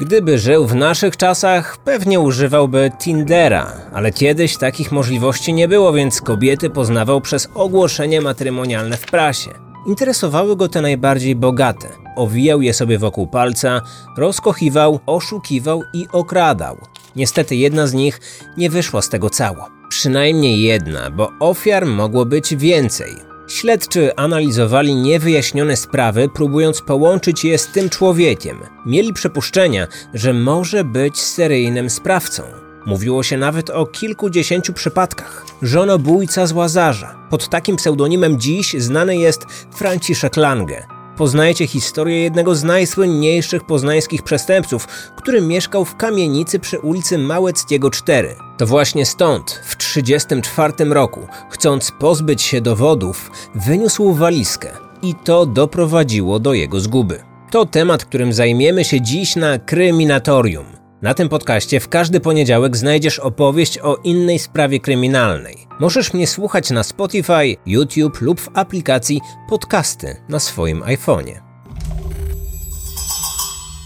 Gdyby żył w naszych czasach, pewnie używałby Tindera, ale kiedyś takich możliwości nie było, więc kobiety poznawał przez ogłoszenie matrymonialne w prasie. Interesowały go te najbardziej bogate. Owijał je sobie wokół palca, rozkochiwał, oszukiwał i okradał. Niestety jedna z nich nie wyszła z tego cało. Przynajmniej jedna, bo ofiar mogło być więcej. Śledczy analizowali niewyjaśnione sprawy, próbując połączyć je z tym człowiekiem. Mieli przypuszczenia, że może być seryjnym sprawcą. Mówiło się nawet o kilkudziesięciu przypadkach. Żonobójca z Łazarza. Pod takim pseudonimem dziś znany jest Franciszek Lange. Poznajecie historię jednego z najsłynniejszych poznańskich przestępców, który mieszkał w kamienicy przy ulicy Małeckiego 4. To właśnie stąd, w 1934 roku, chcąc pozbyć się dowodów, wyniósł walizkę i to doprowadziło do jego zguby. To temat, którym zajmiemy się dziś na Kryminatorium. Na tym podcaście w każdy poniedziałek znajdziesz opowieść o innej sprawie kryminalnej. Możesz mnie słuchać na Spotify, YouTube lub w aplikacji podcasty na swoim iPhone'ie.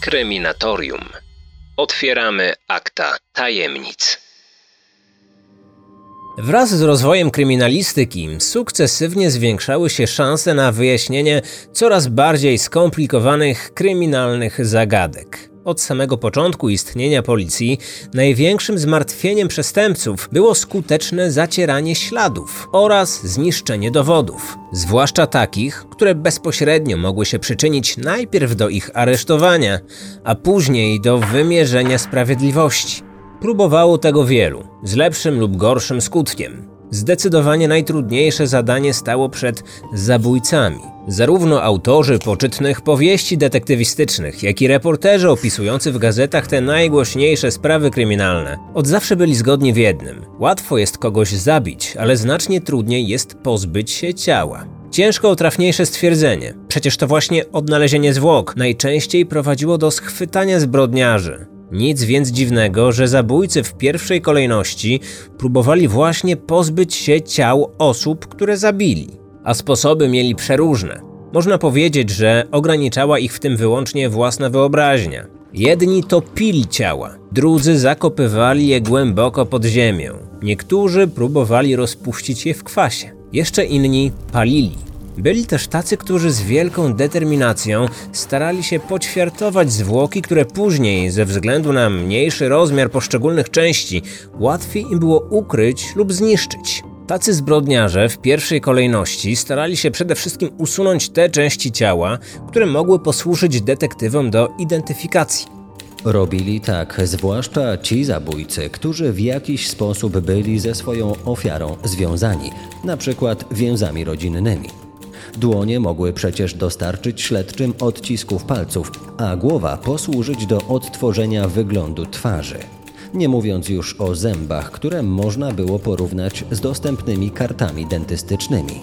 Kryminatorium. Otwieramy akta tajemnic. Wraz z rozwojem kryminalistyki sukcesywnie zwiększały się szanse na wyjaśnienie coraz bardziej skomplikowanych kryminalnych zagadek. Od samego początku istnienia policji największym zmartwieniem przestępców było skuteczne zacieranie śladów oraz zniszczenie dowodów, zwłaszcza takich, które bezpośrednio mogły się przyczynić najpierw do ich aresztowania, a później do wymierzenia sprawiedliwości. Próbowało tego wielu, z lepszym lub gorszym skutkiem. Zdecydowanie najtrudniejsze zadanie stało przed zabójcami. Zarówno autorzy poczytnych powieści detektywistycznych, jak i reporterzy opisujący w gazetach te najgłośniejsze sprawy kryminalne od zawsze byli zgodni w jednym. Łatwo jest kogoś zabić, ale znacznie trudniej jest pozbyć się ciała. Ciężko o trafniejsze stwierdzenie. Przecież to właśnie odnalezienie zwłok najczęściej prowadziło do schwytania zbrodniarzy. Nic więc dziwnego, że zabójcy w pierwszej kolejności próbowali właśnie pozbyć się ciał osób, które zabili. A sposoby mieli przeróżne. Można powiedzieć, że ograniczała ich w tym wyłącznie własna wyobraźnia. Jedni topili ciała, drudzy zakopywali je głęboko pod ziemią. Niektórzy próbowali rozpuścić je w kwasie. Jeszcze inni palili. Byli też tacy, którzy z wielką determinacją starali się poćwiartować zwłoki, które później, ze względu na mniejszy rozmiar poszczególnych części, łatwiej im było ukryć lub zniszczyć. Tacy zbrodniarze w pierwszej kolejności starali się przede wszystkim usunąć te części ciała, które mogły posłużyć detektywom do identyfikacji. Robili tak zwłaszcza ci zabójcy, którzy w jakiś sposób byli ze swoją ofiarą związani, na przykład więzami rodzinnymi. Dłonie mogły przecież dostarczyć śledczym odcisków palców, a głowa posłużyć do odtworzenia wyglądu twarzy. Nie mówiąc już o zębach, które można było porównać z dostępnymi kartami dentystycznymi.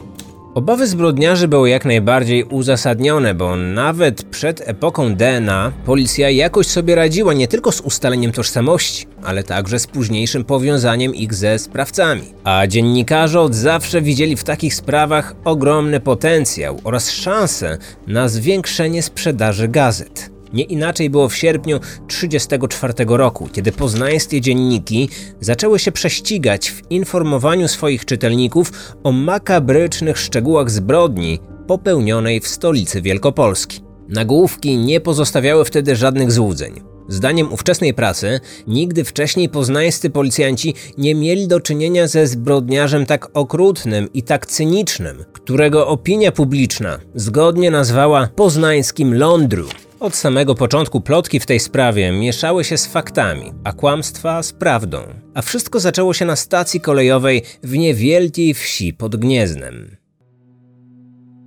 Obawy zbrodniarzy były jak najbardziej uzasadnione, bo nawet przed epoką DNA policja jakoś sobie radziła nie tylko z ustaleniem tożsamości, ale także z późniejszym powiązaniem ich ze sprawcami. A dziennikarze od zawsze widzieli w takich sprawach ogromny potencjał oraz szansę na zwiększenie sprzedaży gazet. Nie inaczej było w sierpniu 1934 roku, kiedy poznańskie dzienniki zaczęły się prześcigać w informowaniu swoich czytelników o makabrycznych szczegółach zbrodni popełnionej w stolicy Wielkopolski. Nagłówki nie pozostawiały wtedy żadnych złudzeń. Zdaniem ówczesnej prasy, nigdy wcześniej poznańscy policjanci nie mieli do czynienia ze zbrodniarzem tak okrutnym i tak cynicznym, którego opinia publiczna zgodnie nazwała poznańskim lądru. Od samego początku plotki w tej sprawie mieszały się z faktami, a kłamstwa z prawdą. A wszystko zaczęło się na stacji kolejowej w niewielkiej wsi pod Gnieznem.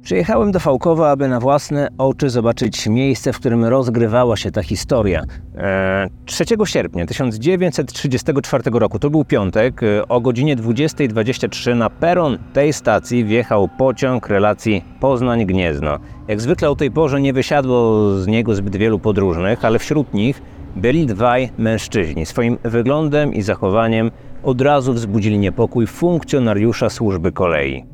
Przyjechałem do Fałkowa, aby na własne oczy zobaczyć miejsce, w którym rozgrywała się ta historia. Eee, 3 sierpnia 1934 roku, to był piątek, e, o godzinie 20.23 na peron tej stacji wjechał pociąg relacji Poznań-Gniezno. Jak zwykle o tej porze nie wysiadło z niego zbyt wielu podróżnych, ale wśród nich byli dwaj mężczyźni. Swoim wyglądem i zachowaniem od razu wzbudzili niepokój funkcjonariusza służby kolei.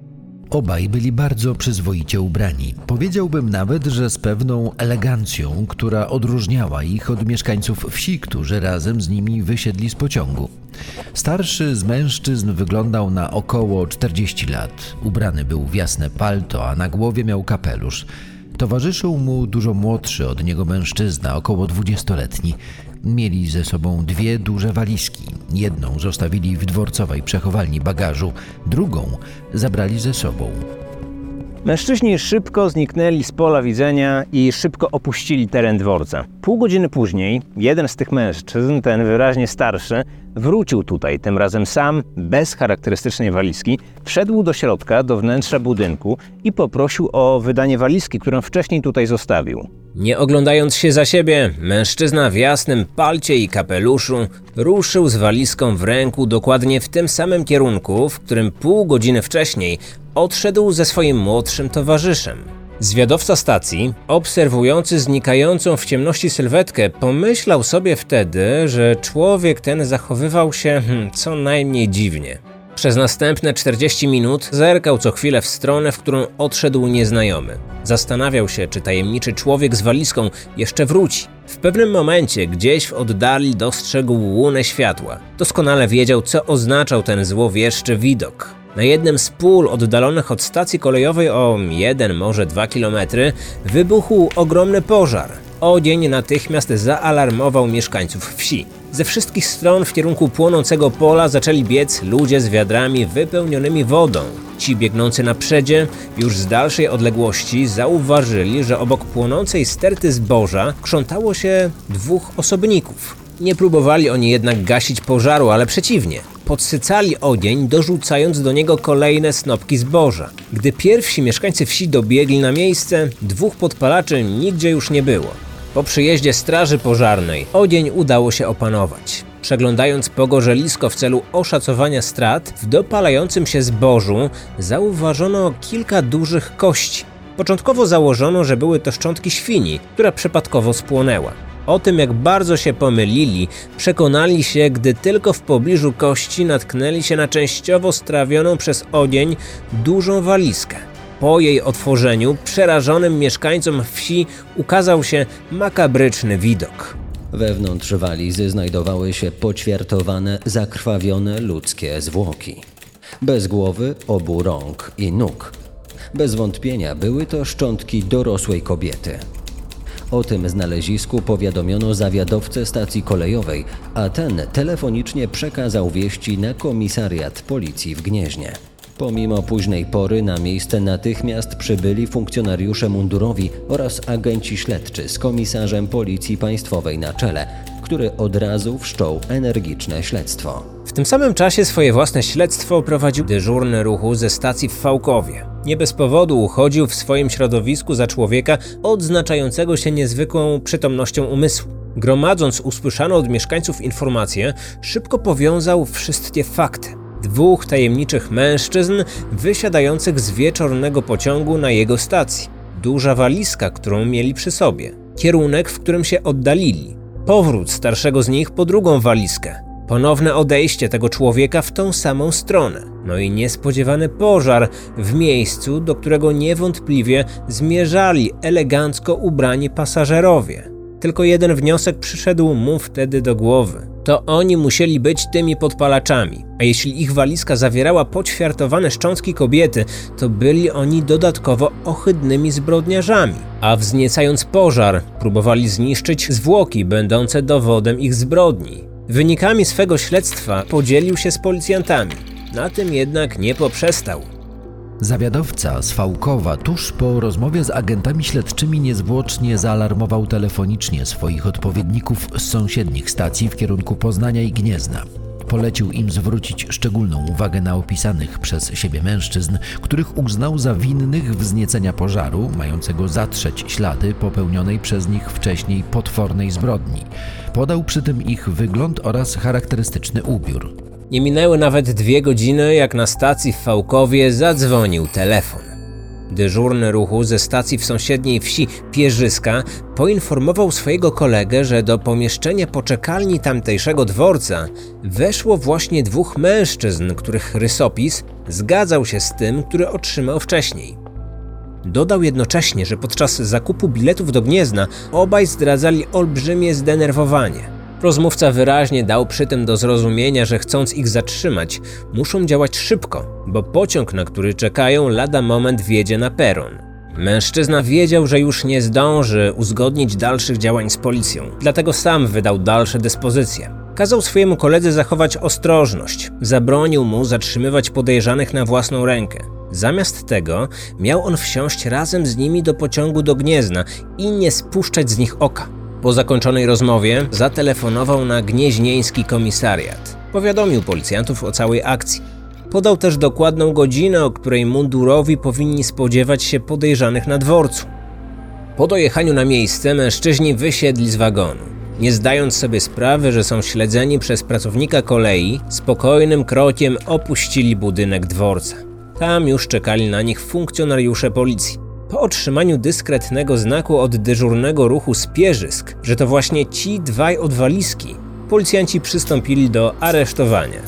Obaj byli bardzo przyzwoicie ubrani. Powiedziałbym nawet, że z pewną elegancją, która odróżniała ich od mieszkańców wsi, którzy razem z nimi wysiedli z pociągu. Starszy z mężczyzn wyglądał na około 40 lat. Ubrany był w jasne palto, a na głowie miał kapelusz. Towarzyszył mu dużo młodszy od niego mężczyzna, około dwudziestoletni. Mieli ze sobą dwie duże walizki. Jedną zostawili w dworcowej przechowalni bagażu, drugą zabrali ze sobą. Mężczyźni szybko zniknęli z pola widzenia i szybko opuścili teren dworca. Pół godziny później jeden z tych mężczyzn, ten wyraźnie starszy, wrócił tutaj, tym razem sam, bez charakterystycznej walizki, wszedł do środka, do wnętrza budynku i poprosił o wydanie walizki, którą wcześniej tutaj zostawił. Nie oglądając się za siebie, mężczyzna w jasnym palcie i kapeluszu ruszył z walizką w ręku dokładnie w tym samym kierunku, w którym pół godziny wcześniej odszedł ze swoim młodszym towarzyszem. Zwiadowca stacji, obserwujący znikającą w ciemności sylwetkę, pomyślał sobie wtedy, że człowiek ten zachowywał się hmm, co najmniej dziwnie. Przez następne 40 minut zerkał co chwilę w stronę, w którą odszedł nieznajomy. Zastanawiał się, czy tajemniczy człowiek z walizką jeszcze wróci. W pewnym momencie gdzieś w oddali dostrzegł łunę światła. Doskonale wiedział, co oznaczał ten złowieszczy widok. Na jednym z pól oddalonych od stacji kolejowej o jeden, może dwa kilometry wybuchł ogromny pożar. Odzień natychmiast zaalarmował mieszkańców wsi. Ze wszystkich stron w kierunku płonącego pola zaczęli biec ludzie z wiadrami wypełnionymi wodą. Ci biegnący na przedzie, już z dalszej odległości, zauważyli, że obok płonącej sterty zboża krzątało się dwóch osobników. Nie próbowali oni jednak gasić pożaru, ale przeciwnie. Podsycali ogień, dorzucając do niego kolejne snopki zboża. Gdy pierwsi mieszkańcy wsi dobiegli na miejsce, dwóch podpalaczy nigdzie już nie było. Po przyjeździe straży pożarnej ogień udało się opanować. Przeglądając pogorzelisko w celu oszacowania strat, w dopalającym się zbożu zauważono kilka dużych kości. Początkowo założono, że były to szczątki świni, która przypadkowo spłonęła. O tym, jak bardzo się pomylili, przekonali się, gdy tylko w pobliżu kości natknęli się na częściowo strawioną przez ogień dużą walizkę. Po jej otworzeniu przerażonym mieszkańcom wsi ukazał się makabryczny widok. Wewnątrz walizy znajdowały się poćwiartowane, zakrwawione ludzkie zwłoki. Bez głowy, obu rąk i nóg. Bez wątpienia były to szczątki dorosłej kobiety. O tym znalezisku powiadomiono zawiadowcę stacji kolejowej, a ten telefonicznie przekazał wieści na komisariat policji w Gnieźnie. Pomimo późnej pory na miejsce natychmiast przybyli funkcjonariusze mundurowi oraz agenci śledczy z komisarzem Policji Państwowej na czele, który od razu wszczął energiczne śledztwo. W tym samym czasie swoje własne śledztwo prowadził dyżurny ruchu ze stacji w Fałkowie. Nie bez powodu uchodził w swoim środowisku za człowieka odznaczającego się niezwykłą przytomnością umysłu. Gromadząc usłyszane od mieszkańców informacje, szybko powiązał wszystkie fakty. Dwóch tajemniczych mężczyzn wysiadających z wieczornego pociągu na jego stacji. Duża walizka, którą mieli przy sobie. Kierunek, w którym się oddalili. Powrót starszego z nich po drugą walizkę. Ponowne odejście tego człowieka w tą samą stronę. No i niespodziewany pożar w miejscu, do którego niewątpliwie zmierzali elegancko ubrani pasażerowie. Tylko jeden wniosek przyszedł mu wtedy do głowy. To oni musieli być tymi podpalaczami, a jeśli ich walizka zawierała poćwiartowane szczątki kobiety, to byli oni dodatkowo ohydnymi zbrodniarzami. A wzniecając pożar, próbowali zniszczyć zwłoki będące dowodem ich zbrodni. Wynikami swego śledztwa podzielił się z policjantami. Na tym jednak nie poprzestał. Zawiadowca z Fałkowa tuż po rozmowie z agentami śledczymi niezwłocznie zaalarmował telefonicznie swoich odpowiedników z sąsiednich stacji w kierunku Poznania i Gniezna. Polecił im zwrócić szczególną uwagę na opisanych przez siebie mężczyzn, których uznał za winnych wzniecenia pożaru, mającego zatrzeć ślady popełnionej przez nich wcześniej potwornej zbrodni. Podał przy tym ich wygląd oraz charakterystyczny ubiór. Nie minęły nawet dwie godziny, jak na stacji w Fałkowie zadzwonił telefon. Dyżurny ruchu ze stacji w sąsiedniej wsi Pierzyska poinformował swojego kolegę, że do pomieszczenia poczekalni tamtejszego dworca weszło właśnie dwóch mężczyzn, których rysopis zgadzał się z tym, który otrzymał wcześniej. Dodał jednocześnie, że podczas zakupu biletów do Gniezna obaj zdradzali olbrzymie zdenerwowanie. Rozmówca wyraźnie dał przy tym do zrozumienia, że chcąc ich zatrzymać, muszą działać szybko, bo pociąg, na który czekają, lada moment wjedzie na peron. Mężczyzna wiedział, że już nie zdąży uzgodnić dalszych działań z policją, dlatego sam wydał dalsze dyspozycje. Kazał swojemu koledze zachować ostrożność, zabronił mu zatrzymywać podejrzanych na własną rękę. Zamiast tego miał on wsiąść razem z nimi do pociągu do Gniezna i nie spuszczać z nich oka. Po zakończonej rozmowie zatelefonował na gnieźnieński komisariat. Powiadomił policjantów o całej akcji. Podał też dokładną godzinę, o której mundurowi powinni spodziewać się podejrzanych na dworcu. Po dojechaniu na miejsce mężczyźni wysiedli z wagonu. Nie zdając sobie sprawy, że są śledzeni przez pracownika kolei, spokojnym krokiem opuścili budynek dworca. Tam już czekali na nich funkcjonariusze policji. Po otrzymaniu dyskretnego znaku od dyżurnego ruchu spierzysk, że to właśnie ci dwaj odwaliski, policjanci przystąpili do aresztowania.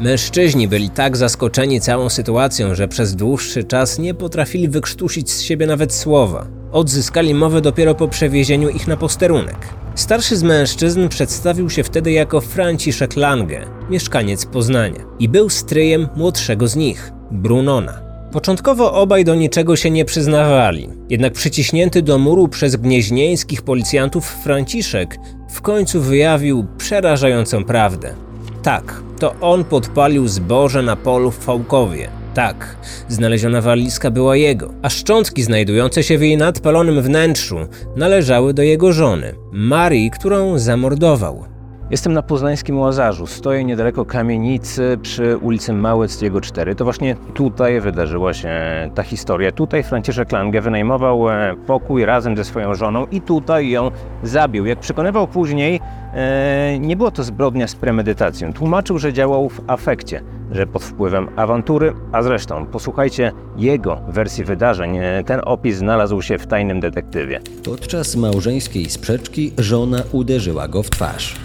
Mężczyźni byli tak zaskoczeni całą sytuacją, że przez dłuższy czas nie potrafili wykrztusić z siebie nawet słowa. Odzyskali mowę dopiero po przewiezieniu ich na posterunek. Starszy z mężczyzn przedstawił się wtedy jako Franciszek Lange, mieszkaniec Poznania, i był stryjem młodszego z nich, Brunona. Początkowo obaj do niczego się nie przyznawali, jednak przyciśnięty do muru przez gnieźnieńskich policjantów Franciszek w końcu wyjawił przerażającą prawdę. Tak, to on podpalił zboże na polu w Fałkowie. Tak, znaleziona walizka była jego, a szczątki znajdujące się w jej nadpalonym wnętrzu należały do jego żony, Marii, którą zamordował. Jestem na poznańskim Łazarzu. Stoję niedaleko kamienicy przy ulicy Małeckiego 4. To właśnie tutaj wydarzyła się ta historia. Tutaj Franciszek Lange wynajmował e, pokój razem ze swoją żoną i tutaj ją zabił. Jak przekonywał później, e, nie było to zbrodnia z premedytacją. Tłumaczył, że działał w afekcie, że pod wpływem awantury, a zresztą posłuchajcie jego wersji wydarzeń. E, ten opis znalazł się w tajnym detektywie. Podczas małżeńskiej sprzeczki żona uderzyła go w twarz.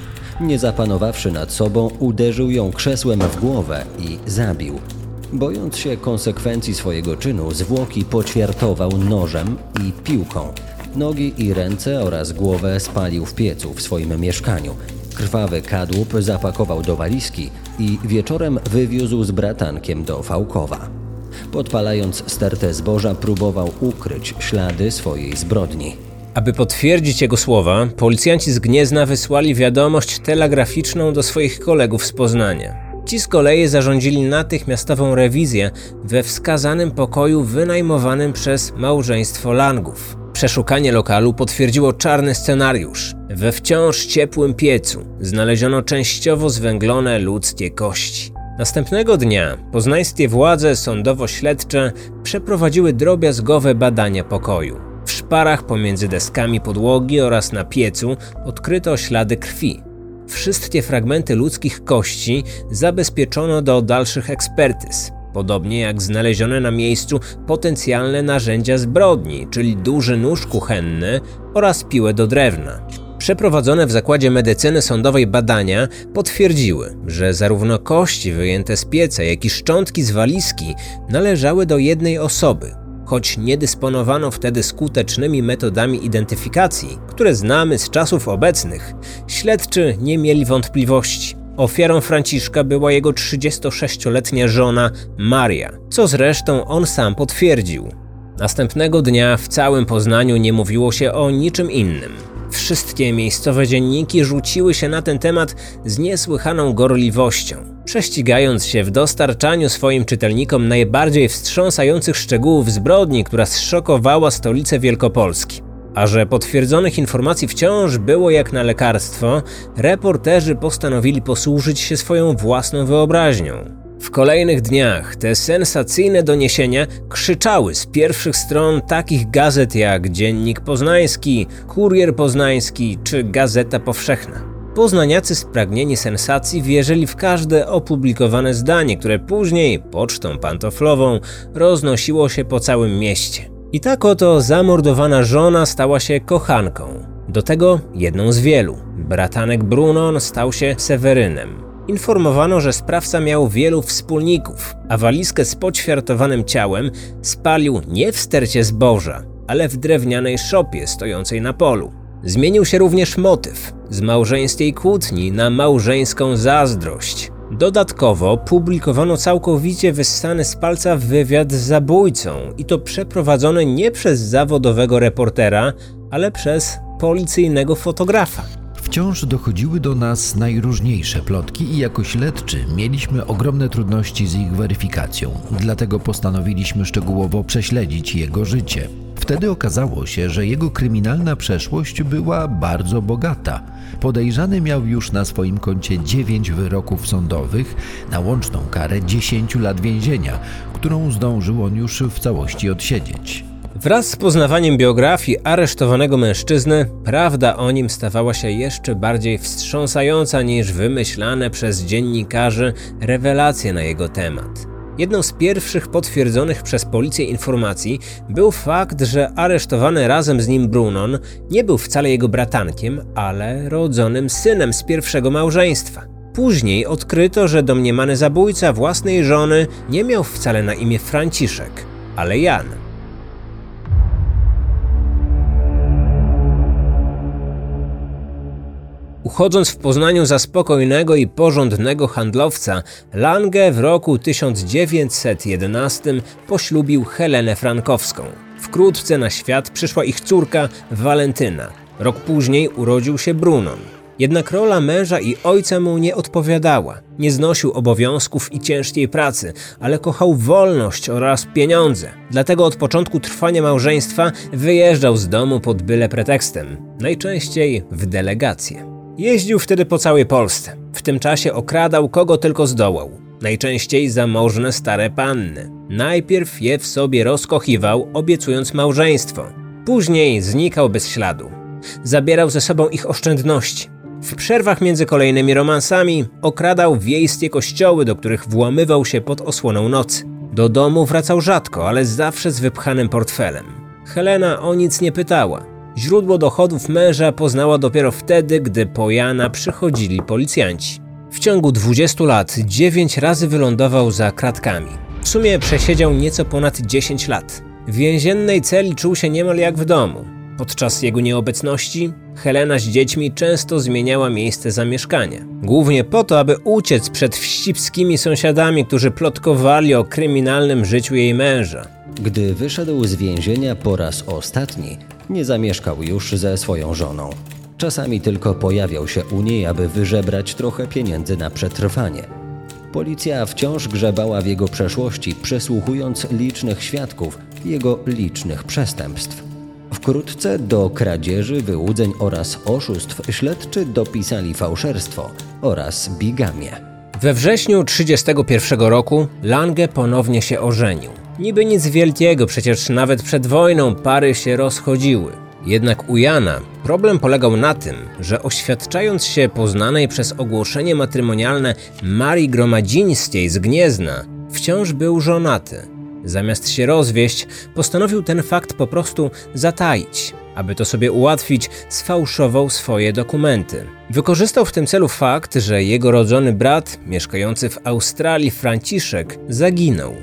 Nie zapanowawszy nad sobą, uderzył ją krzesłem w głowę i zabił. Bojąc się konsekwencji swojego czynu, zwłoki poćwiartował nożem i piłką. Nogi i ręce oraz głowę spalił w piecu w swoim mieszkaniu. Krwawy kadłub zapakował do walizki i wieczorem wywiózł z bratankiem do Fałkowa. Podpalając stertę zboża, próbował ukryć ślady swojej zbrodni. Aby potwierdzić jego słowa, policjanci z Gniezna wysłali wiadomość telegraficzną do swoich kolegów z Poznania. Ci z kolei zarządzili natychmiastową rewizję we wskazanym pokoju wynajmowanym przez małżeństwo Langów. Przeszukanie lokalu potwierdziło czarny scenariusz. We wciąż ciepłym piecu znaleziono częściowo zwęglone ludzkie kości. Następnego dnia poznańskie władze sądowo-śledcze przeprowadziły drobiazgowe badania pokoju. W szparach pomiędzy deskami podłogi oraz na piecu odkryto ślady krwi. Wszystkie fragmenty ludzkich kości zabezpieczono do dalszych ekspertyz, podobnie jak znalezione na miejscu potencjalne narzędzia zbrodni, czyli duży nóż kuchenny oraz piłę do drewna. Przeprowadzone w zakładzie medycyny sądowej badania potwierdziły, że zarówno kości wyjęte z pieca, jak i szczątki z walizki należały do jednej osoby, choć nie dysponowano wtedy skutecznymi metodami identyfikacji, które znamy z czasów obecnych, śledczy nie mieli wątpliwości. Ofiarą Franciszka była jego 36-letnia żona Maria, co zresztą on sam potwierdził. Następnego dnia w całym Poznaniu nie mówiło się o niczym innym. Wszystkie miejscowe dzienniki rzuciły się na ten temat z niesłychaną gorliwością, prześcigając się w dostarczaniu swoim czytelnikom najbardziej wstrząsających szczegółów zbrodni, która zszokowała stolicę Wielkopolski. A że potwierdzonych informacji wciąż było jak na lekarstwo, reporterzy postanowili posłużyć się swoją własną wyobraźnią. W kolejnych dniach te sensacyjne doniesienia krzyczały z pierwszych stron takich gazet jak Dziennik Poznański, Kurier Poznański czy Gazeta Powszechna. Poznaniacy spragnieni sensacji wierzyli w każde opublikowane zdanie, które później pocztą pantoflową roznosiło się po całym mieście. I tak oto zamordowana żona stała się kochanką. Do tego jedną z wielu. Bratanek Brunon stał się Sewerynem. Informowano, że sprawca miał wielu wspólników, a walizkę z poćwiartowanym ciałem spalił nie w stercie zboża, ale w drewnianej szopie stojącej na polu. Zmienił się również motyw z małżeńskiej kłótni na małżeńską zazdrość. Dodatkowo publikowano całkowicie wyssany z palca wywiad z zabójcą i to przeprowadzony nie przez zawodowego reportera, ale przez policyjnego fotografa. Wciąż dochodziły do nas najróżniejsze plotki i jako śledczy mieliśmy ogromne trudności z ich weryfikacją, dlatego postanowiliśmy szczegółowo prześledzić jego życie. Wtedy okazało się, że jego kryminalna przeszłość była bardzo bogata. Podejrzany miał już na swoim koncie 9 wyroków sądowych na łączną karę 10 lat więzienia, którą zdążył on już w całości odsiedzieć. Wraz z poznawaniem biografii aresztowanego mężczyzny, prawda o nim stawała się jeszcze bardziej wstrząsająca niż wymyślane przez dziennikarzy rewelacje na jego temat. Jedną z pierwszych potwierdzonych przez policję informacji był fakt, że aresztowany razem z nim Brunon nie był wcale jego bratankiem, ale rodzonym synem z pierwszego małżeństwa. Później odkryto, że domniemany zabójca własnej żony nie miał wcale na imię Franciszek, ale Jan. Uchodząc w Poznaniu za spokojnego i porządnego handlowca, Lange w roku 1911 poślubił Helenę Frankowską. Wkrótce na świat przyszła ich córka Walentyna. Rok później urodził się Brunon. Jednak rola męża i ojca mu nie odpowiadała. Nie znosił obowiązków i ciężkiej pracy, ale kochał wolność oraz pieniądze. Dlatego od początku trwania małżeństwa wyjeżdżał z domu pod byle pretekstem, najczęściej w delegację. Jeździł wtedy po całej Polsce. W tym czasie okradał kogo tylko zdołał. Najczęściej zamożne stare panny. Najpierw je w sobie rozkochiwał, obiecując małżeństwo. Później znikał bez śladu. Zabierał ze sobą ich oszczędności. W przerwach między kolejnymi romansami okradał wiejskie kościoły, do których włamywał się pod osłoną nocy. Do domu wracał rzadko, ale zawsze z wypchanym portfelem. Helena o nic nie pytała. Źródło dochodów męża poznała dopiero wtedy, gdy po Jana przychodzili policjanci. W ciągu 20 lat 9 razy wylądował za kratkami. W sumie przesiedział nieco ponad 10 lat. W więziennej celi czuł się niemal jak w domu. Podczas jego nieobecności Helena z dziećmi często zmieniała miejsce zamieszkania. Głównie po to, aby uciec przed wścibskimi sąsiadami, którzy plotkowali o kryminalnym życiu jej męża. Gdy wyszedł z więzienia po raz ostatni, nie zamieszkał już ze swoją żoną. Czasami tylko pojawiał się u niej, aby wyżebrać trochę pieniędzy na przetrwanie. Policja wciąż grzebała w jego przeszłości, przesłuchując licznych świadków jego licznych przestępstw. Wkrótce do kradzieży, wyłudzeń oraz oszustw śledczy dopisali fałszerstwo oraz bigamię. We wrześniu 1931 roku Lange ponownie się ożenił. Niby nic wielkiego, przecież nawet przed wojną pary się rozchodziły. Jednak u Jana problem polegał na tym, że oświadczając się poznanej przez ogłoszenie matrymonialne Marii Gromadzińskiej z Gniezna, wciąż był żonaty. Zamiast się rozwieść, postanowił ten fakt po prostu zataić. Aby to sobie ułatwić, sfałszował swoje dokumenty. Wykorzystał w tym celu fakt, że jego rodzony brat, mieszkający w Australii Franciszek, zaginął.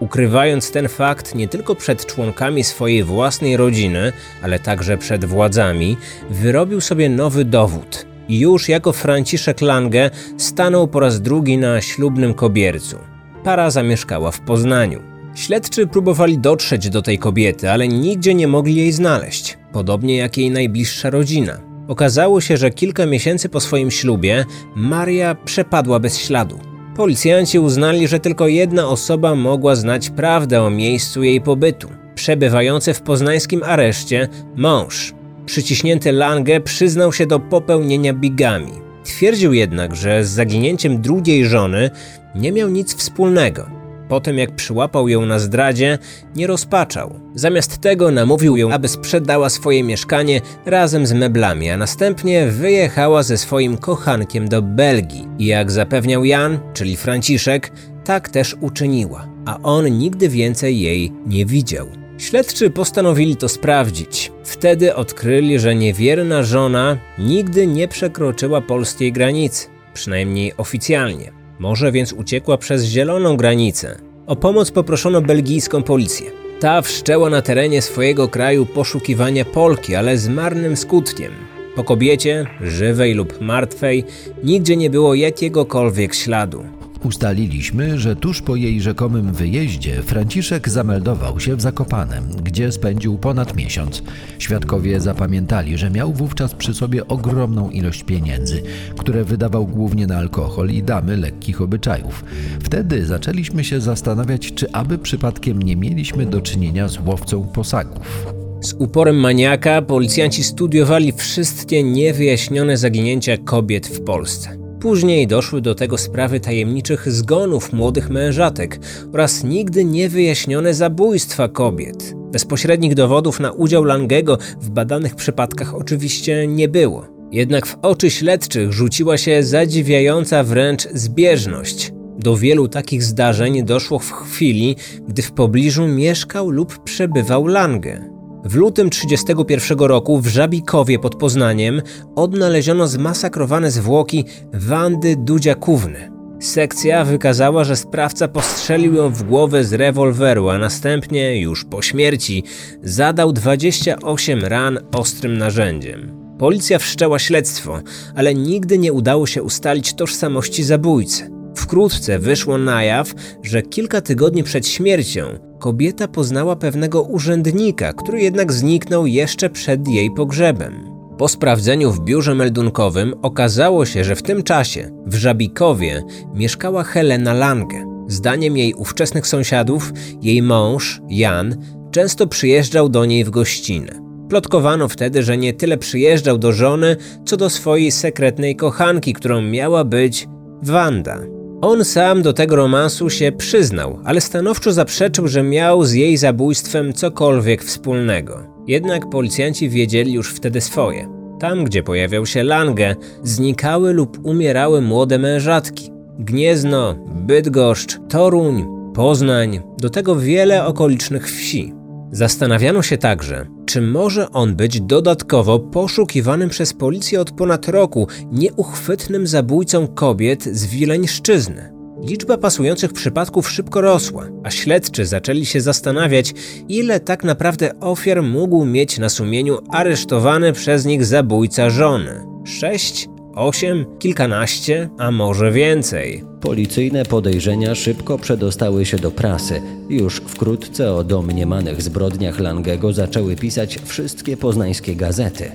Ukrywając ten fakt nie tylko przed członkami swojej własnej rodziny, ale także przed władzami, wyrobił sobie nowy dowód. I już jako Franciszek Lange stanął po raz drugi na ślubnym kobiercu. Para zamieszkała w Poznaniu. Śledczy próbowali dotrzeć do tej kobiety, ale nigdzie nie mogli jej znaleźć, podobnie jak jej najbliższa rodzina. Okazało się, że kilka miesięcy po swoim ślubie Maria przepadła bez śladu. Policjanci uznali, że tylko jedna osoba mogła znać prawdę o miejscu jej pobytu. Przebywający w poznańskim areszcie mąż. Przyciśnięty Lange przyznał się do popełnienia bigami. Twierdził jednak, że z zaginięciem drugiej żony nie miał nic wspólnego. Po tym jak przyłapał ją na zdradzie, nie rozpaczał. Zamiast tego namówił ją, aby sprzedała swoje mieszkanie razem z meblami, a następnie wyjechała ze swoim kochankiem do Belgii. I jak zapewniał Jan, czyli Franciszek, tak też uczyniła, a on nigdy więcej jej nie widział. Śledczy postanowili to sprawdzić. Wtedy odkryli, że niewierna żona nigdy nie przekroczyła polskiej granicy, przynajmniej oficjalnie. Może więc uciekła przez zieloną granicę. O pomoc poproszono belgijską policję. Ta wszczęła na terenie swojego kraju poszukiwania Polki, ale z marnym skutkiem. Po kobiecie, żywej lub martwej, nigdzie nie było jakiegokolwiek śladu. Ustaliliśmy, że tuż po jej rzekomym wyjeździe Franciszek zameldował się w Zakopanem, gdzie spędził ponad miesiąc. Świadkowie zapamiętali, że miał wówczas przy sobie ogromną ilość pieniędzy, które wydawał głównie na alkohol i damy lekkich obyczajów. Wtedy zaczęliśmy się zastanawiać, czy aby przypadkiem nie mieliśmy do czynienia z łowcą posagów. Z uporem maniaka policjanci studiowali wszystkie niewyjaśnione zaginięcia kobiet w Polsce. Później doszły do tego sprawy tajemniczych zgonów młodych mężatek oraz nigdy niewyjaśnione zabójstwa kobiet. Bezpośrednich dowodów na udział Langego w badanych przypadkach oczywiście nie było. Jednak w oczy śledczych rzuciła się zadziwiająca wręcz zbieżność. Do wielu takich zdarzeń doszło w chwili, gdy w pobliżu mieszkał lub przebywał Lange. W lutym 1931 roku w Żabikowie pod Poznaniem odnaleziono zmasakrowane zwłoki Wandy Dudziakówny. Sekcja wykazała, że sprawca postrzelił ją w głowę z rewolweru, a następnie, już po śmierci, zadał 28 ran ostrym narzędziem. Policja wszczęła śledztwo, ale nigdy nie udało się ustalić tożsamości zabójcy. Wkrótce wyszło na jaw, że kilka tygodni przed śmiercią kobieta poznała pewnego urzędnika, który jednak zniknął jeszcze przed jej pogrzebem. Po sprawdzeniu w biurze meldunkowym okazało się, że w tym czasie w Żabikowie mieszkała Helena Lange. Zdaniem jej ówczesnych sąsiadów, jej mąż, Jan, często przyjeżdżał do niej w gościnę. Plotkowano wtedy, że nie tyle przyjeżdżał do żony, co do swojej sekretnej kochanki, którą miała być Wanda. On sam do tego romansu się przyznał, ale stanowczo zaprzeczył, że miał z jej zabójstwem cokolwiek wspólnego. Jednak policjanci wiedzieli już wtedy swoje. Tam, gdzie pojawiał się Lange, znikały lub umierały młode mężatki. Gniezno, Bydgoszcz, Toruń, Poznań, do tego wiele okolicznych wsi. Zastanawiano się także, czy może on być dodatkowo poszukiwanym przez policję od ponad roku nieuchwytnym zabójcą kobiet z Wileńszczyzny. Liczba pasujących przypadków szybko rosła, a śledczy zaczęli się zastanawiać, ile tak naprawdę ofiar mógł mieć na sumieniu aresztowany przez nich zabójca żony. Sześć osiem, kilkanaście, a może więcej. Policyjne podejrzenia szybko przedostały się do prasy. Już wkrótce o domniemanych zbrodniach Langego zaczęły pisać wszystkie poznańskie gazety.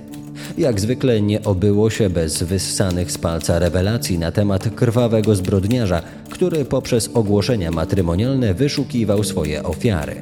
Jak zwykle nie obyło się bez wyssanych z palca rewelacji na temat krwawego zbrodniarza, który poprzez ogłoszenia matrymonialne wyszukiwał swoje ofiary.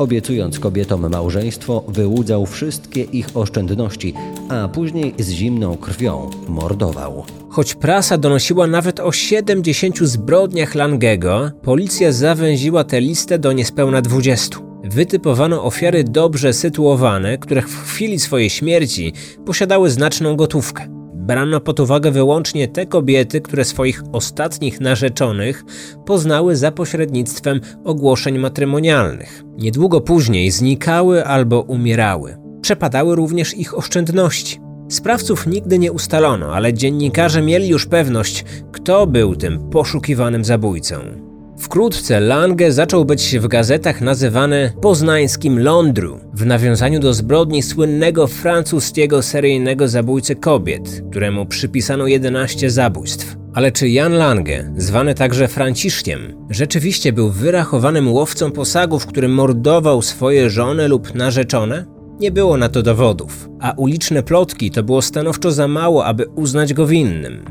Obiecując kobietom małżeństwo, wyłudzał wszystkie ich oszczędności, a później z zimną krwią mordował. Choć prasa donosiła nawet o 70 zbrodniach Langego, policja zawęziła tę listę do niespełna 20. Wytypowano ofiary dobrze sytuowane, które w chwili swojej śmierci posiadały znaczną gotówkę brano pod uwagę wyłącznie te kobiety, które swoich ostatnich narzeczonych poznały za pośrednictwem ogłoszeń matrymonialnych. Niedługo później znikały albo umierały. Przepadały również ich oszczędności. Sprawców nigdy nie ustalono, ale dziennikarze mieli już pewność, kto był tym poszukiwanym zabójcą. Wkrótce Lange zaczął być w gazetach nazywany poznańskim Londru, w nawiązaniu do zbrodni słynnego francuskiego seryjnego zabójcy kobiet, któremu przypisano 11 zabójstw. Ale czy Jan Lange, zwany także Franciszkiem, rzeczywiście był wyrachowanym łowcą posagów, który mordował swoje żony lub narzeczone? Nie było na to dowodów, a uliczne plotki to było stanowczo za mało, aby uznać go winnym.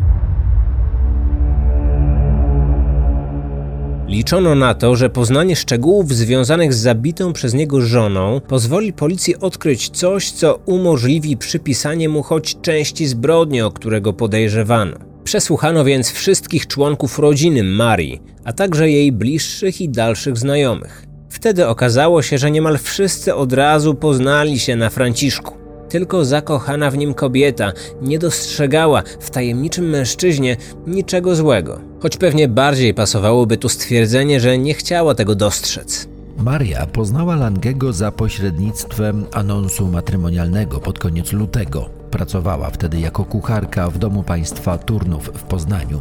Liczono na to, że poznanie szczegółów związanych z zabitą przez niego żoną pozwoli policji odkryć coś, co umożliwi przypisanie mu choć części zbrodni, o którego podejrzewano. Przesłuchano więc wszystkich członków rodziny Marii, a także jej bliższych i dalszych znajomych. Wtedy okazało się, że niemal wszyscy od razu poznali się na Franciszku. Tylko zakochana w nim kobieta nie dostrzegała w tajemniczym mężczyźnie niczego złego, choć pewnie bardziej pasowałoby tu stwierdzenie, że nie chciała tego dostrzec. Maria poznała Langego za pośrednictwem anonsu matrymonialnego pod koniec lutego. Pracowała wtedy jako kucharka w domu państwa Turnów w Poznaniu.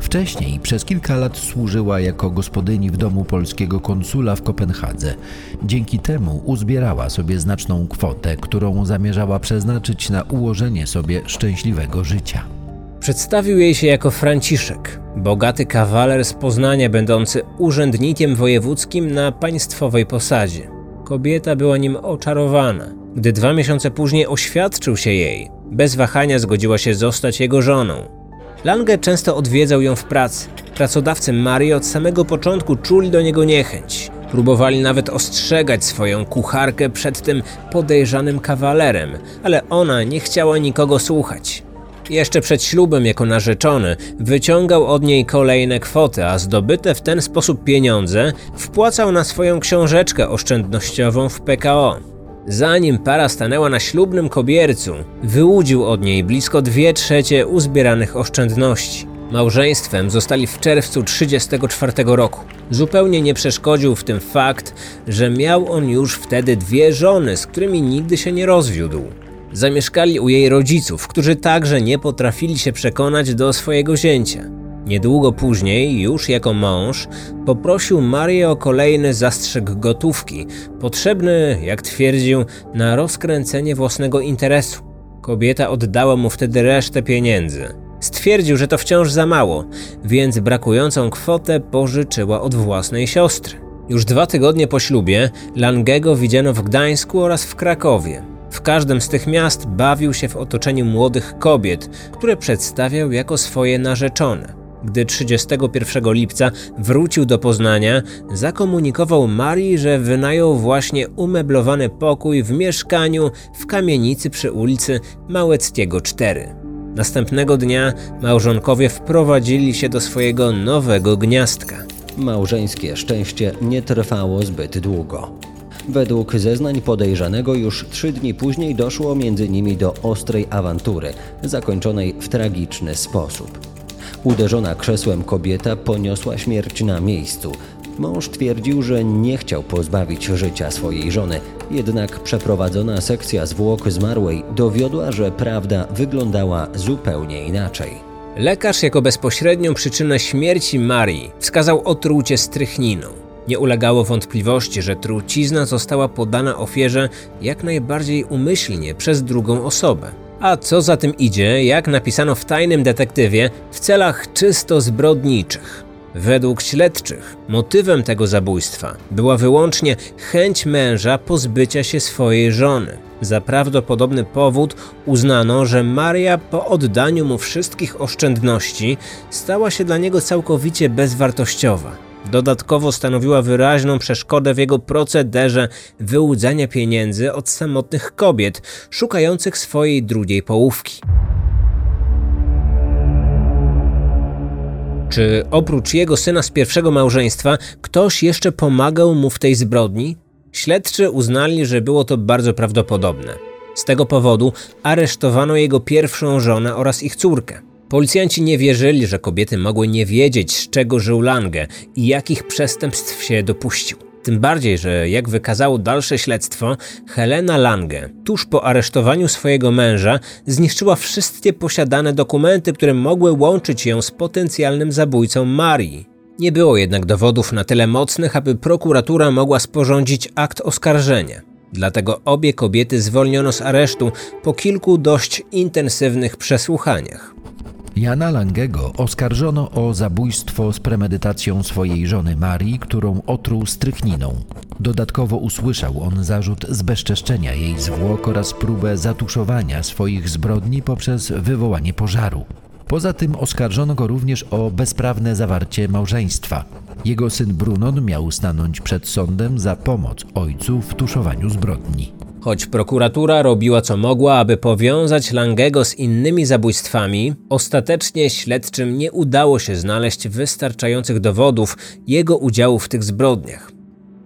Wcześniej przez kilka lat służyła jako gospodyni w domu polskiego konsula w Kopenhadze. Dzięki temu uzbierała sobie znaczną kwotę, którą zamierzała przeznaczyć na ułożenie sobie szczęśliwego życia. Przedstawił jej się jako Franciszek, bogaty kawaler z Poznania, będący urzędnikiem wojewódzkim na państwowej posadzie. Kobieta była nim oczarowana. Gdy dwa miesiące później oświadczył się jej, bez wahania zgodziła się zostać jego żoną. Lange często odwiedzał ją w pracy. Pracodawcy Marii od samego początku czuli do niego niechęć. Próbowali nawet ostrzegać swoją kucharkę przed tym podejrzanym kawalerem, ale ona nie chciała nikogo słuchać. Jeszcze przed ślubem jako narzeczony wyciągał od niej kolejne kwoty, a zdobyte w ten sposób pieniądze wpłacał na swoją książeczkę oszczędnościową w PKO. Zanim para stanęła na ślubnym kobiercu, wyłudził od niej blisko 2 trzecie uzbieranych oszczędności. Małżeństwem zostali w czerwcu 1934 roku. Zupełnie nie przeszkodził w tym fakt, że miał on już wtedy dwie żony, z którymi nigdy się nie rozwiódł. Zamieszkali u jej rodziców, którzy także nie potrafili się przekonać do swojego zięcia. Niedługo później, już jako mąż, poprosił Marię o kolejny zastrzyk gotówki, potrzebny, jak twierdził, na rozkręcenie własnego interesu. Kobieta oddała mu wtedy resztę pieniędzy. Stwierdził, że to wciąż za mało, więc brakującą kwotę pożyczyła od własnej siostry. Już dwa tygodnie po ślubie Langego widziano w Gdańsku oraz w Krakowie. W każdym z tych miast bawił się w otoczeniu młodych kobiet, które przedstawiał jako swoje narzeczone. Gdy 31 lipca wrócił do Poznania, zakomunikował Marii, że wynajął właśnie umeblowany pokój w mieszkaniu w kamienicy przy ulicy Małeckiego 4. Następnego dnia małżonkowie wprowadzili się do swojego nowego gniazdka. Małżeńskie szczęście nie trwało zbyt długo. Według zeznań podejrzanego już trzy dni później doszło między nimi do ostrej awantury, zakończonej w tragiczny sposób. Uderzona krzesłem kobieta poniosła śmierć na miejscu. Mąż twierdził, że nie chciał pozbawić życia swojej żony, jednak przeprowadzona sekcja zwłok zmarłej dowiodła, że prawda wyglądała zupełnie inaczej. Lekarz jako bezpośrednią przyczynę śmierci Marii wskazał otrucie strychniną. Nie ulegało wątpliwości, że trucizna została podana ofierze jak najbardziej umyślnie przez drugą osobę. A co za tym idzie, jak napisano w tajnym detektywie, w celach czysto zbrodniczych. Według śledczych motywem tego zabójstwa była wyłącznie chęć męża pozbycia się swojej żony. Za prawdopodobny powód uznano, że Maria po oddaniu mu wszystkich oszczędności stała się dla niego całkowicie bezwartościowa. Dodatkowo stanowiła wyraźną przeszkodę w jego procederze wyłudzania pieniędzy od samotnych kobiet szukających swojej drugiej połówki. Czy oprócz jego syna z pierwszego małżeństwa ktoś jeszcze pomagał mu w tej zbrodni? Śledczy uznali, że było to bardzo prawdopodobne. Z tego powodu aresztowano jego pierwszą żonę oraz ich córkę. Policjanci nie wierzyli, że kobiety mogły nie wiedzieć, z czego żył Lange i jakich przestępstw się dopuścił. Tym bardziej, że jak wykazało dalsze śledztwo, Helena Lange tuż po aresztowaniu swojego męża zniszczyła wszystkie posiadane dokumenty, które mogły łączyć ją z potencjalnym zabójcą Marii. Nie było jednak dowodów na tyle mocnych, aby prokuratura mogła sporządzić akt oskarżenia. Dlatego obie kobiety zwolniono z aresztu po kilku dość intensywnych przesłuchaniach. Jana Langego oskarżono o zabójstwo z premedytacją swojej żony Marii, którą otruł strychniną. Dodatkowo usłyszał on zarzut zbezczeszczenia jej zwłok oraz próbę zatuszowania swoich zbrodni poprzez wywołanie pożaru. Poza tym oskarżono go również o bezprawne zawarcie małżeństwa. Jego syn Brunon miał stanąć przed sądem za pomoc ojcu w tuszowaniu zbrodni. Choć prokuratura robiła co mogła, aby powiązać Langego z innymi zabójstwami, ostatecznie śledczym nie udało się znaleźć wystarczających dowodów jego udziału w tych zbrodniach.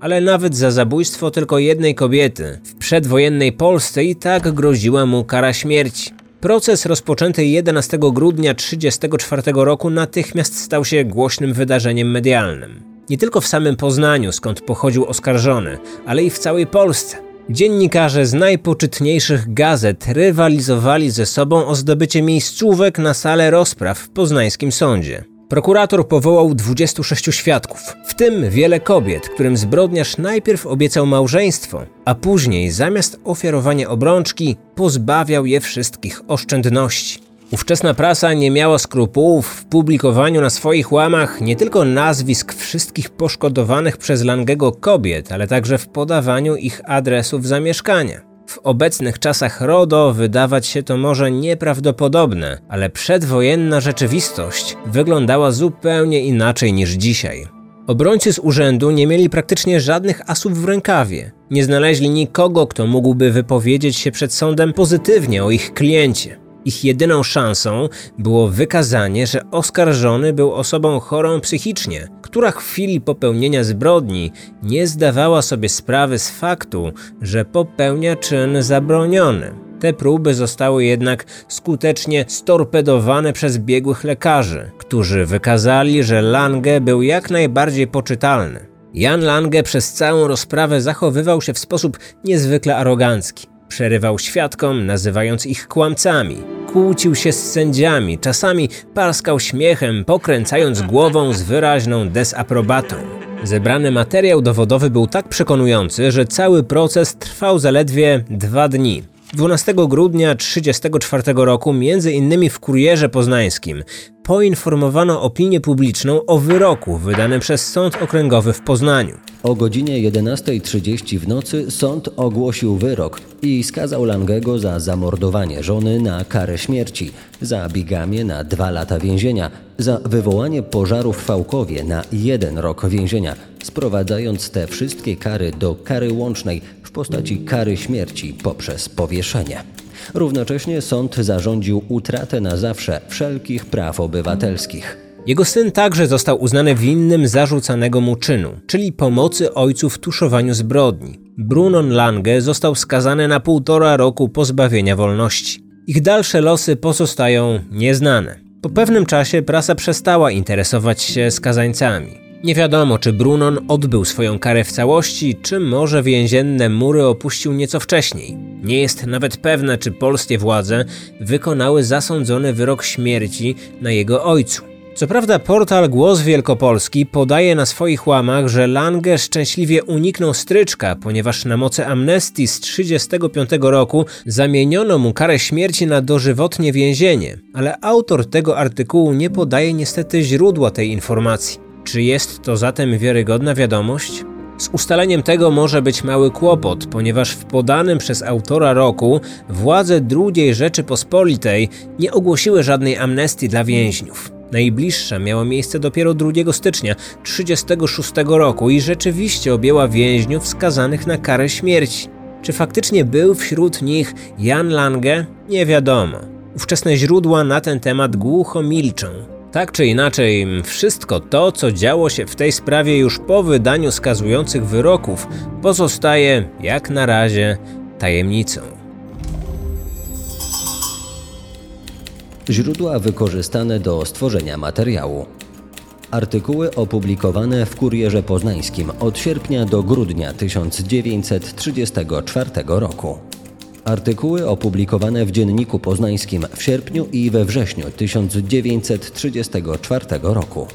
Ale nawet za zabójstwo tylko jednej kobiety w przedwojennej Polsce i tak groziła mu kara śmierci. Proces rozpoczęty 11 grudnia 1934 roku natychmiast stał się głośnym wydarzeniem medialnym. Nie tylko w samym Poznaniu, skąd pochodził oskarżony, ale i w całej Polsce. Dziennikarze z najpoczytniejszych gazet rywalizowali ze sobą o zdobycie miejscówek na salę rozpraw w poznańskim sądzie. Prokurator powołał 26 świadków, w tym wiele kobiet, którym zbrodniarz najpierw obiecał małżeństwo, a później zamiast ofiarowania obrączki pozbawiał je wszystkich oszczędności. Ówczesna prasa nie miała skrupułów w publikowaniu na swoich łamach nie tylko nazwisk wszystkich poszkodowanych przez Langego kobiet, ale także w podawaniu ich adresów zamieszkania. W obecnych czasach RODO wydawać się to może nieprawdopodobne, ale przedwojenna rzeczywistość wyglądała zupełnie inaczej niż dzisiaj. Obrońcy z urzędu nie mieli praktycznie żadnych asów w rękawie. Nie znaleźli nikogo, kto mógłby wypowiedzieć się przed sądem pozytywnie o ich kliencie. Ich jedyną szansą było wykazanie, że oskarżony był osobą chorą psychicznie, która w chwili popełnienia zbrodni nie zdawała sobie sprawy z faktu, że popełnia czyn zabroniony. Te próby zostały jednak skutecznie storpedowane przez biegłych lekarzy, którzy wykazali, że Lange był jak najbardziej poczytalny. Jan Lange przez całą rozprawę zachowywał się w sposób niezwykle arogancki. Przerywał świadkom, nazywając ich kłamcami. Kłócił się z sędziami, czasami parskał śmiechem, pokręcając głową z wyraźną desaprobatą. Zebrany materiał dowodowy był tak przekonujący, że cały proces trwał zaledwie dwa dni. 12 grudnia 1934 roku, między innymi w Kurierze Poznańskim, poinformowano opinię publiczną o wyroku wydanym przez Sąd Okręgowy w Poznaniu. O godzinie 11.30 w nocy sąd ogłosił wyrok i skazał Langego za zamordowanie żony na karę śmierci, za bigamię na dwa lata więzienia, za wywołanie pożaru w Fałkowie na jeden rok więzienia, sprowadzając te wszystkie kary do kary łącznej w postaci kary śmierci poprzez powieszenie. Równocześnie sąd zarządził utratę na zawsze wszelkich praw obywatelskich. Jego syn także został uznany winnym zarzucanego mu czynu, czyli pomocy ojcu w tuszowaniu zbrodni. Brunon Lange został skazany na półtora roku pozbawienia wolności. Ich dalsze losy pozostają nieznane. Po pewnym czasie prasa przestała interesować się skazańcami. Nie wiadomo, czy Brunon odbył swoją karę w całości, czy może więzienne mury opuścił nieco wcześniej. Nie jest nawet pewne, czy polskie władze wykonały zasądzony wyrok śmierci na jego ojcu. Co prawda portal Głos Wielkopolski podaje na swoich łamach, że Lange szczęśliwie uniknął stryczka, ponieważ na mocy amnestii z 1935 roku zamieniono mu karę śmierci na dożywotnie więzienie, ale autor tego artykułu nie podaje niestety źródła tej informacji. Czy jest to zatem wiarygodna wiadomość? Z ustaleniem tego może być mały kłopot, ponieważ w podanym przez autora roku władze II Rzeczypospolitej nie ogłosiły żadnej amnestii dla więźniów. Najbliższa miała miejsce dopiero 2 stycznia 1936 roku i rzeczywiście objęła więźniów skazanych na karę śmierci. Czy faktycznie był wśród nich Jan Lange? Nie wiadomo. Ówczesne źródła na ten temat głucho milczą. Tak czy inaczej, wszystko to, co działo się w tej sprawie już po wydaniu skazujących wyroków, pozostaje jak na razie tajemnicą. Źródła wykorzystane do stworzenia materiału. Artykuły opublikowane w Kurierze Poznańskim od sierpnia do grudnia 1934 roku. Artykuły opublikowane w Dzienniku Poznańskim w sierpniu i we wrześniu 1934 roku.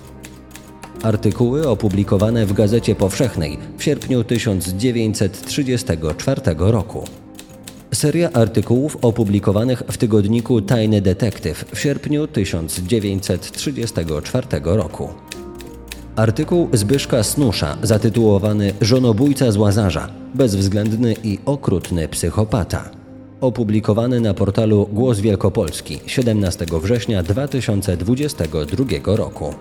Artykuły opublikowane w Gazecie Powszechnej w sierpniu 1934 roku. Seria artykułów opublikowanych w tygodniku Tajny Detektyw w sierpniu 1934 roku. Artykuł Zbyszka Snusza zatytułowany Żonobójca z Łazarza bezwzględny i okrutny psychopata. Opublikowany na portalu Głos Wielkopolski 17 września 2022 roku.